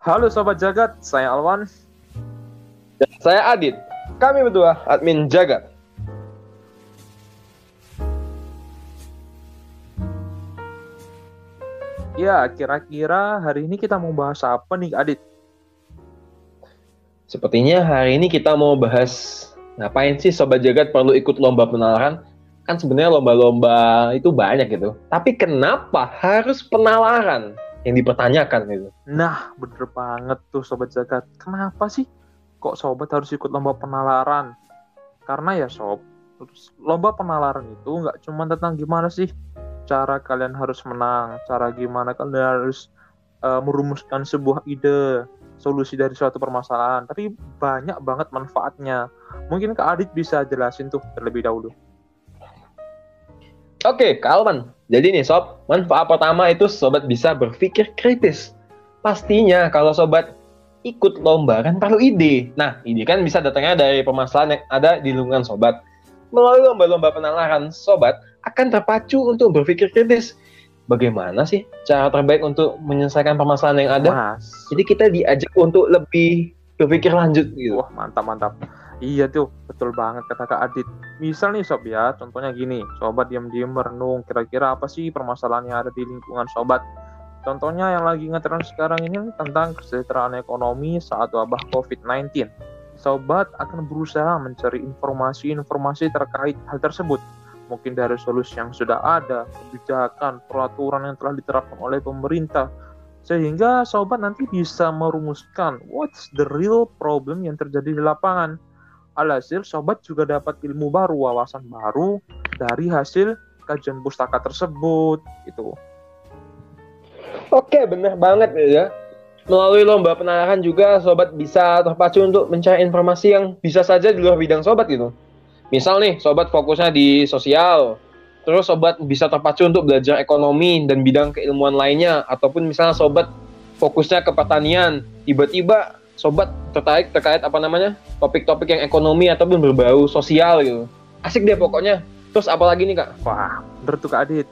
Halo Sobat Jagat, saya Alwan. Dan saya Adit. Kami berdua admin Jagat. Ya, kira-kira hari ini kita mau bahas apa nih Adit? Sepertinya hari ini kita mau bahas ngapain sih Sobat Jagat perlu ikut lomba penalaran? Kan sebenarnya lomba-lomba itu banyak gitu. Tapi kenapa harus penalaran yang dipertanyakan gitu? Nah, bener banget tuh Sobat Jagat. Kenapa sih kok Sobat harus ikut lomba penalaran? Karena ya Sob, lomba penalaran itu nggak cuma tentang gimana sih cara kalian harus menang, cara gimana kalian harus uh, merumuskan sebuah ide, solusi dari suatu permasalahan, tapi banyak banget manfaatnya. Mungkin Kak Adit bisa jelasin tuh terlebih dahulu. Oke, Kak Alman. Jadi nih Sob, manfaat pertama itu Sobat bisa berpikir kritis. Pastinya kalau Sobat ikut lomba kan perlu ide. Nah, ide kan bisa datangnya dari permasalahan yang ada di lingkungan Sobat. Melalui lomba-lomba penalaran, Sobat akan terpacu untuk berpikir kritis. Bagaimana sih cara terbaik untuk menyelesaikan permasalahan yang ada? Mas. Jadi kita diajak untuk lebih berpikir lanjut gitu. Wah, mantap mantap. Iya tuh, betul banget kata Kak Adit. Misal nih sob ya, contohnya gini, sobat diam-diam merenung, kira-kira apa sih permasalahan yang ada di lingkungan sobat. Contohnya yang lagi ngetren sekarang ini tentang kesejahteraan ekonomi saat wabah COVID-19. Sobat akan berusaha mencari informasi-informasi terkait hal tersebut mungkin dari solusi yang sudah ada, kebijakan, peraturan yang telah diterapkan oleh pemerintah, sehingga sobat nanti bisa merumuskan what's the real problem yang terjadi di lapangan. Alhasil, sobat juga dapat ilmu baru, wawasan baru dari hasil kajian pustaka tersebut. Itu. Oke, benar banget ya. Melalui lomba penalaran juga sobat bisa terpacu untuk mencari informasi yang bisa saja di luar bidang sobat gitu. Misal nih, sobat fokusnya di sosial, terus sobat bisa terpacu untuk belajar ekonomi dan bidang keilmuan lainnya, ataupun misalnya sobat fokusnya ke pertanian, tiba-tiba sobat tertarik terkait apa namanya topik-topik yang ekonomi ataupun berbau sosial gitu. Asik deh pokoknya. Terus apa lagi nih kak? Wah, bener tuh kak Adit.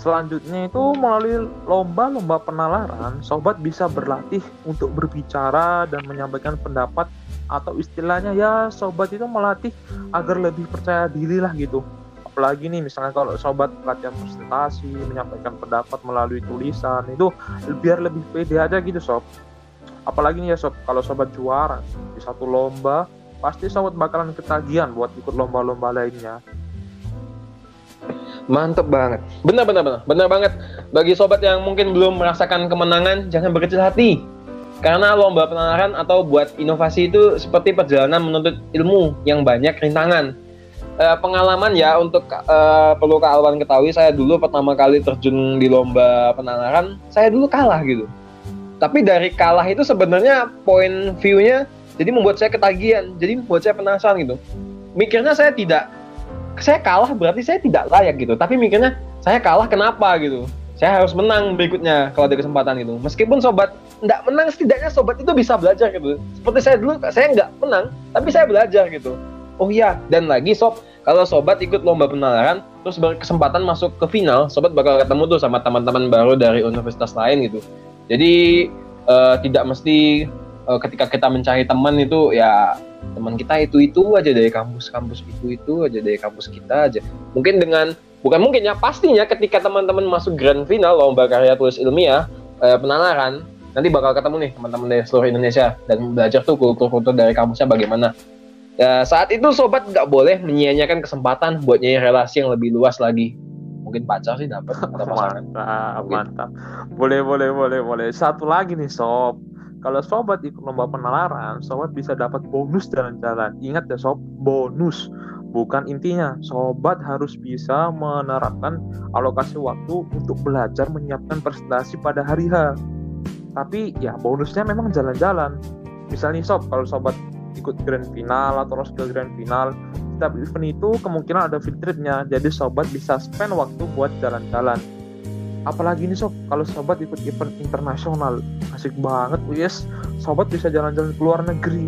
Selanjutnya itu melalui lomba-lomba penalaran, sobat bisa berlatih untuk berbicara dan menyampaikan pendapat atau istilahnya ya sobat itu melatih agar lebih percaya diri lah gitu apalagi nih misalnya kalau sobat latihan presentasi menyampaikan pendapat melalui tulisan itu biar lebih pede aja gitu sob apalagi nih ya sob kalau sobat juara di satu lomba pasti sobat bakalan ketagihan buat ikut lomba-lomba lainnya. Mantep banget. Benar benar benar. Benar banget. Bagi sobat yang mungkin belum merasakan kemenangan jangan berkecil hati. Karena lomba penalaran atau buat inovasi itu seperti perjalanan menuntut ilmu yang banyak rintangan. Uh, pengalaman ya untuk uh, perlu Kak Alwan ketahui saya dulu pertama kali terjun di lomba penalaran saya dulu kalah gitu. Tapi dari kalah itu sebenarnya point view-nya jadi membuat saya ketagihan, jadi membuat saya penasaran gitu. Mikirnya saya tidak saya kalah berarti saya tidak layak gitu. Tapi mikirnya saya kalah kenapa gitu saya harus menang berikutnya kalau ada kesempatan itu. Meskipun sobat nggak menang, setidaknya sobat itu bisa belajar gitu. Seperti saya dulu, saya nggak menang, tapi saya belajar gitu. Oh iya, dan lagi sob, kalau sobat ikut lomba penalaran, terus berkesempatan masuk ke final, sobat bakal ketemu tuh sama teman-teman baru dari universitas lain gitu. Jadi uh, tidak mesti uh, ketika kita mencari teman itu ya teman kita itu itu aja dari kampus-kampus itu itu aja dari kampus kita aja. Mungkin dengan bukan mungkin ya pastinya ketika teman-teman masuk grand final lomba karya tulis ilmiah eh, penalaran nanti bakal ketemu nih teman-teman dari seluruh Indonesia dan belajar tuh kultur-kultur dari kampusnya bagaimana ya, saat itu sobat nggak boleh menyia-nyiakan kesempatan buat nyari relasi yang lebih luas lagi mungkin pacar sih dapat mantap mantap. Boleh boleh boleh boleh. Satu lagi nih sob. Kalau sobat ikut lomba penalaran sobat bisa dapat bonus jalan-jalan. Ingat ya sob bonus. Bukan intinya. Sobat harus bisa menerapkan alokasi waktu untuk belajar menyiapkan presentasi pada hari H. Tapi ya bonusnya memang jalan-jalan. Misalnya sob, kalau sobat ikut grand final atau terus ke grand final, setiap event itu kemungkinan ada field tripnya. Jadi sobat bisa spend waktu buat jalan-jalan. Apalagi nih sob, kalau sobat ikut event internasional, asik banget, yes. Sobat bisa jalan-jalan ke luar negeri.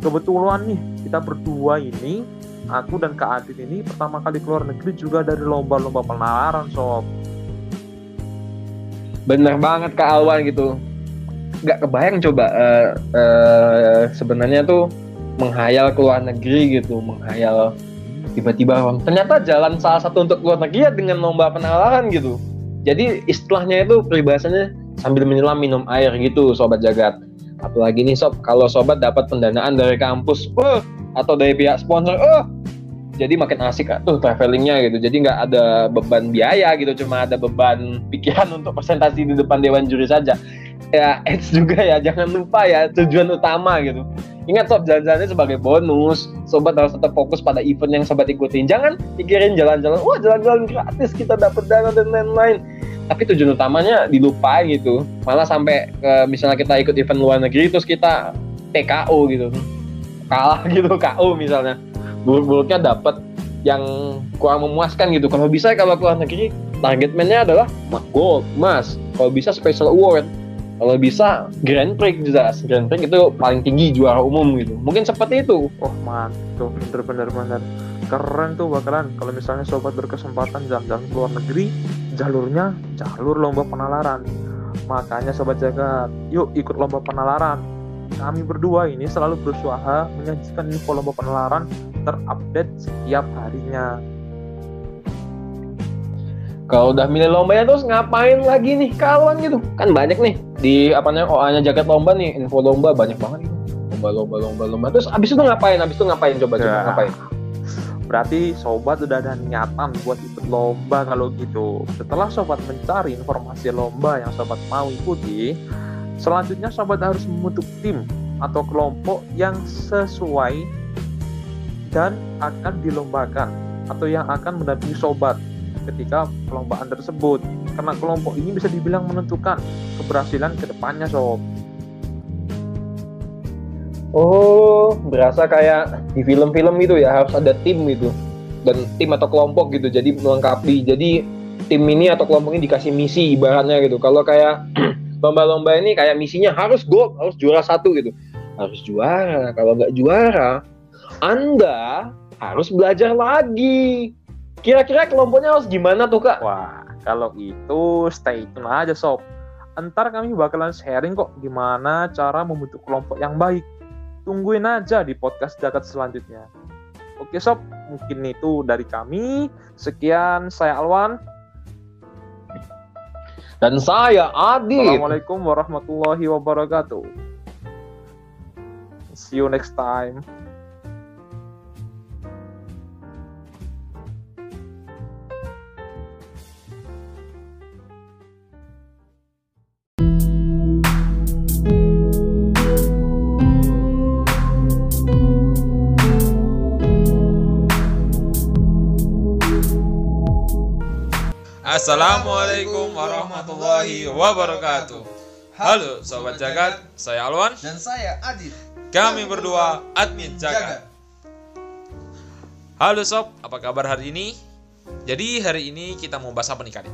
Kebetulan nih, kita berdua ini aku dan Kak Adit ini pertama kali keluar negeri juga dari lomba-lomba penalaran sob bener banget Kak Alwan gitu gak kebayang coba uh, uh, sebenarnya tuh menghayal ke luar negeri gitu, menghayal tiba-tiba ternyata jalan salah satu untuk luar negeri ya dengan lomba penalaran gitu. Jadi istilahnya itu peribahasanya sambil menyelam minum air gitu sobat jagat. Apalagi nih sob, kalau sobat dapat pendanaan dari kampus, uh, atau dari pihak sponsor, uh, jadi makin asik tuh travelingnya gitu jadi nggak ada beban biaya gitu cuma ada beban pikiran untuk presentasi di depan dewan juri saja ya it's juga ya jangan lupa ya tujuan utama gitu ingat sob jalan-jalannya sebagai bonus. Sobat harus tetap fokus pada event yang sobat ikutin. Jangan pikirin jalan-jalan wah jalan-jalan gratis kita dapat dana dan lain-lain. Tapi tujuan utamanya dilupain gitu. Malah sampai ke, misalnya kita ikut event luar negeri terus kita TKO gitu. Kalah gitu KO misalnya. Buruk-buruknya dapat yang kurang memuaskan gitu. Kalau bisa kalau keluar negeri target mainnya adalah gold mas. Kalau bisa special award kalau bisa Grand Prix jelas Grand Prix itu paling tinggi juara umum gitu. Mungkin seperti itu. Oh mantap. Bener-bener bener. Keren tuh bakalan. Kalau misalnya sobat berkesempatan jalan-jalan luar negeri jalurnya jalur lomba penalaran. Makanya sobat jaga yuk ikut lomba penalaran. Kami berdua ini selalu berusaha menyajikan info lomba penalaran terupdate setiap harinya. Kalau udah milih lombanya terus ngapain lagi nih kawan gitu? Kan banyak nih di apa namanya OA-nya jaket lomba nih, info lomba banyak banget gitu. Lomba lomba lomba lomba. Terus abis itu ngapain? Abis itu ngapain coba coba ya. ngapain? Berarti sobat udah ada niatan buat ikut lomba kalau gitu. Setelah sobat mencari informasi lomba yang sobat mau ikuti, selanjutnya sobat harus membentuk tim atau kelompok yang sesuai dan akan dilombakan atau yang akan mendampingi sobat ketika perlombaan tersebut. Karena kelompok ini bisa dibilang menentukan keberhasilan ke depannya sob. Oh berasa kayak di film-film gitu ya harus ada tim gitu. Dan tim atau kelompok gitu jadi melengkapi. Jadi tim ini atau kelompok ini dikasih misi ibaratnya gitu. Kalau kayak lomba-lomba ini kayak misinya harus gold harus juara satu gitu. Harus juara kalau nggak juara anda harus belajar lagi. Kira-kira kelompoknya harus gimana tuh kak? Wah, kalau itu stay tune aja sob. Ntar kami bakalan sharing kok gimana cara membentuk kelompok yang baik. Tungguin aja di podcast jagat selanjutnya. Oke sob, mungkin itu dari kami. Sekian, saya Alwan. Dan saya Adi. Assalamualaikum warahmatullahi wabarakatuh. See you next time. Assalamualaikum warahmatullahi wabarakatuh. Halo Sobat Jagat, saya Alwan dan saya Adit. Kami berdua admin Jagat. Halo Sob, apa kabar hari ini? Jadi hari ini kita mau bahas apa nih kali?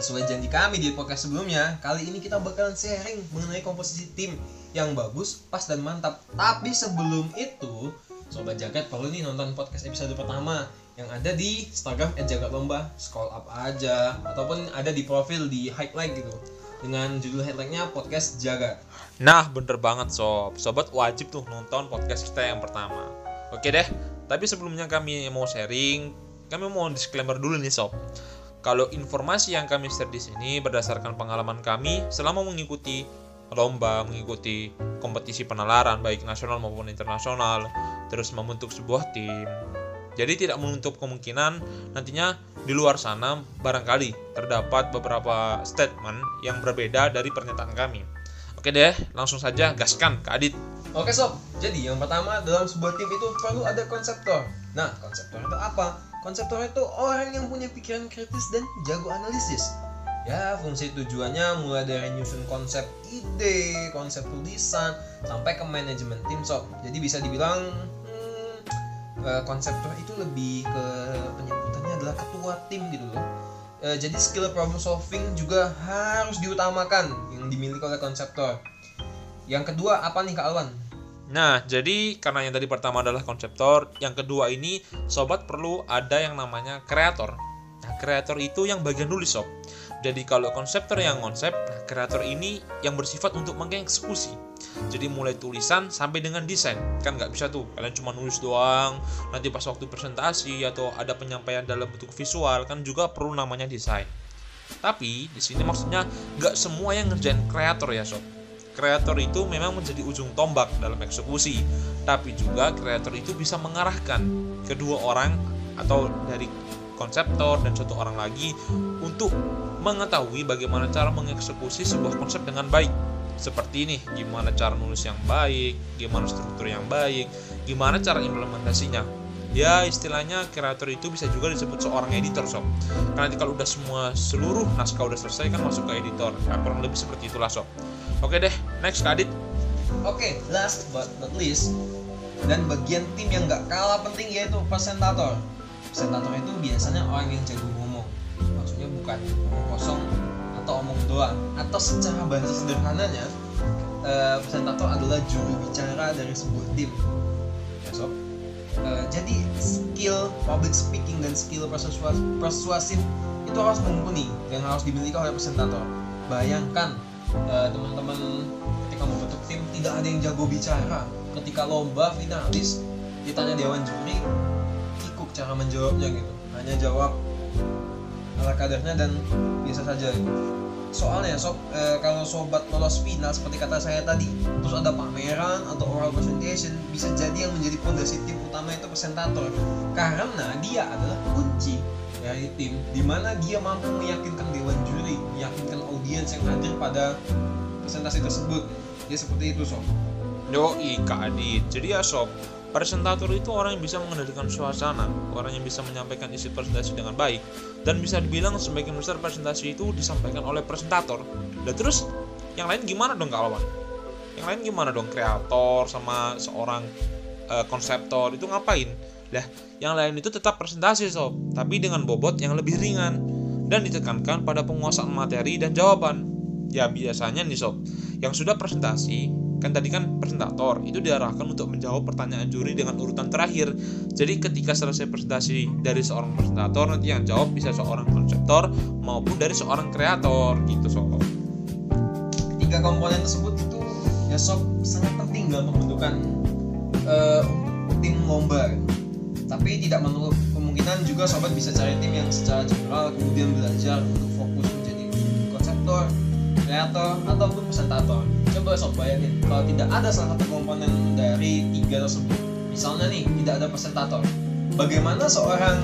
Sesuai janji kami di podcast sebelumnya, kali ini kita bakalan sharing mengenai komposisi tim yang bagus, pas dan mantap. Tapi sebelum itu, Sobat Jagat perlu nih nonton podcast episode pertama yang ada di Instagram @jagat lomba scroll up aja ataupun ada di profil di highlight gitu dengan judul headline-nya podcast jaga. Nah, bener banget sob. Sobat wajib tuh nonton podcast kita yang pertama. Oke deh. Tapi sebelumnya kami mau sharing, kami mau disclaimer dulu nih sob. Kalau informasi yang kami share di sini berdasarkan pengalaman kami selama mengikuti lomba, mengikuti kompetisi penalaran baik nasional maupun internasional, terus membentuk sebuah tim, jadi tidak menutup kemungkinan nantinya di luar sana barangkali terdapat beberapa statement yang berbeda dari pernyataan kami. Oke deh, langsung saja gaskan ke Adit. Oke sob, jadi yang pertama dalam sebuah tim itu perlu ada konseptor. Nah, konseptor itu apa? Konseptor itu orang yang punya pikiran kritis dan jago analisis. Ya, fungsi tujuannya mulai dari nyusun konsep ide, konsep tulisan, sampai ke manajemen tim sob. Jadi bisa dibilang uh, konseptor itu lebih ke penyebutannya adalah ketua tim gitu loh uh, jadi skill problem solving juga harus diutamakan yang dimiliki oleh konseptor yang kedua apa nih Kak Alwan? Nah, jadi karena yang tadi pertama adalah konseptor, yang kedua ini sobat perlu ada yang namanya kreator. Nah, kreator itu yang bagian nulis sob. Jadi kalau konseptor yang konsep, nah kreator ini yang bersifat untuk mengeksekusi. Jadi mulai tulisan sampai dengan desain. Kan nggak bisa tuh, kalian cuma nulis doang. Nanti pas waktu presentasi atau ada penyampaian dalam bentuk visual, kan juga perlu namanya desain. Tapi di sini maksudnya nggak semua yang ngerjain kreator ya sob. Kreator itu memang menjadi ujung tombak dalam eksekusi, tapi juga kreator itu bisa mengarahkan kedua orang atau dari konseptor dan satu orang lagi untuk mengetahui bagaimana cara mengeksekusi sebuah konsep dengan baik. Seperti ini, gimana cara nulis yang baik, gimana struktur yang baik, gimana cara implementasinya. Ya istilahnya kreator itu bisa juga disebut seorang editor sob. Karena nanti kalau udah semua seluruh naskah udah selesai kan masuk ke editor. Ya, kurang lebih seperti itulah sob. Oke deh, next Adit. Oke, last but not least, dan bagian tim yang gak kalah penting yaitu presentator. Presentator itu biasanya orang yang jago ngomong. Maksudnya bukan ngomong kosong atau omong doang. Atau secara bahasa sederhananya, uh, presentator adalah juru bicara dari sebuah tim. Ya. Uh, jadi skill public speaking dan skill persuas persuasif itu harus mumpuni dan harus dimiliki oleh presentator. Bayangkan uh, teman-teman ketika membentuk tim tidak ada yang jago bicara ketika lomba finalis ditanya dewan juri kikuk cara menjawabnya gitu hanya jawab ala kadarnya dan biasa saja. Soalnya sob e, kalau sobat lolos final seperti kata saya tadi terus ada pameran atau oral presentation bisa jadi yang menjadi fondasi tim utama itu presentator. Karena dia adalah kunci dari tim di mana dia mampu meyakinkan dewan juri meyakinkan audiens yang hadir pada presentasi tersebut. Dia seperti itu sob. Yo, Kak Adit. Jadi ya sob, presentator itu orang yang bisa mengendalikan suasana, orang yang bisa menyampaikan isi presentasi dengan baik, dan bisa dibilang sebagian besar presentasi itu disampaikan oleh presentator. Dan terus, yang lain gimana dong kawan? Yang lain gimana dong kreator sama seorang uh, konseptor itu ngapain? Lah, yang lain itu tetap presentasi sob, tapi dengan bobot yang lebih ringan dan ditekankan pada penguasaan materi dan jawaban. Ya biasanya nih sob, yang sudah presentasi kan tadi kan presentator itu diarahkan untuk menjawab pertanyaan juri dengan urutan terakhir. Jadi ketika selesai presentasi dari seorang presentator nanti yang jawab bisa seorang konseptor maupun dari seorang kreator gitu sob tiga komponen tersebut itu ya sob sangat penting dalam pembentukan uh, tim lomba. Tapi tidak menutup kemungkinan juga sobat bisa cari tim yang secara general kemudian belajar untuk fokus kreator ataupun presentator. Coba sob bayangin kalau tidak ada salah satu komponen dari tiga tersebut. Misalnya nih tidak ada presentator. Bagaimana seorang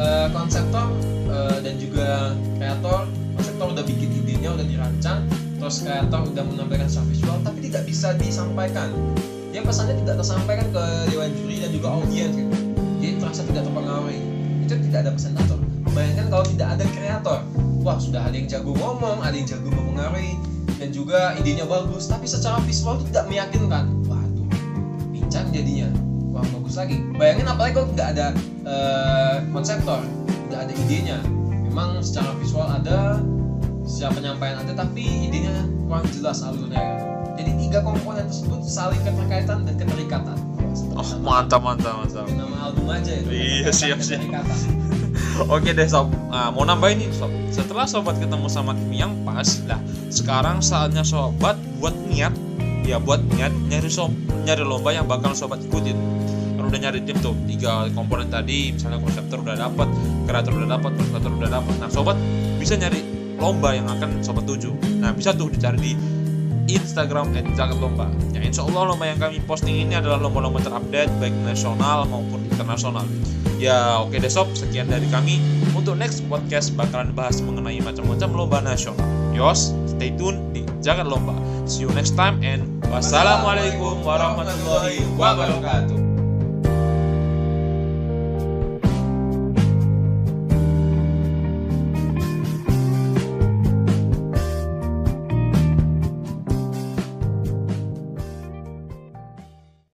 uh, konseptor uh, dan juga kreator konseptor udah bikin idenya udah dirancang terus kreator udah menampilkan secara visual tapi tidak bisa disampaikan. Dia pesannya tidak tersampaikan ke dewan juri dan juga audiens gitu. Jadi terasa tidak terpengaruhi. Itu tidak ada presentator. Bayangkan kalau tidak ada kreator wah sudah ada yang jago ngomong ada yang jago mempengaruhi dan juga idenya bagus. Tapi secara visual itu tidak meyakinkan. Waduh pincang jadinya. Wah bagus lagi. Bayangin apalagi kalau tidak ada uh, konseptor tidak ada idenya. Memang secara visual ada secara penyampaian ada tapi idenya kurang jelas alurnya. Jadi tiga komponen tersebut saling keterkaitan dan keterikatan. Oh mantap mantap mantap. Nama album aja itu iya siap siap Oke deh sob, nah, mau nambahin nih sob. Setelah sobat ketemu sama tim yang pas, lah sekarang saatnya sobat buat niat, ya buat niat nyari sob, nyari lomba yang bakal sobat ikutin. Kalau udah nyari tim tuh tiga komponen tadi, misalnya konseptor udah dapat, kreator udah dapat, presentator udah dapat. Nah sobat bisa nyari lomba yang akan sobat tuju. Nah bisa tuh dicari di Instagram @jagat lomba. Ya insya Allah lomba yang kami posting ini adalah lomba-lomba terupdate baik nasional maupun internasional. Ya oke deh sob, sekian dari kami. Untuk next podcast bakalan bahas mengenai macam-macam lomba nasional. Yos, stay tune di Jagat Lomba. See you next time and wassalamualaikum warahmatullahi wabarakatuh.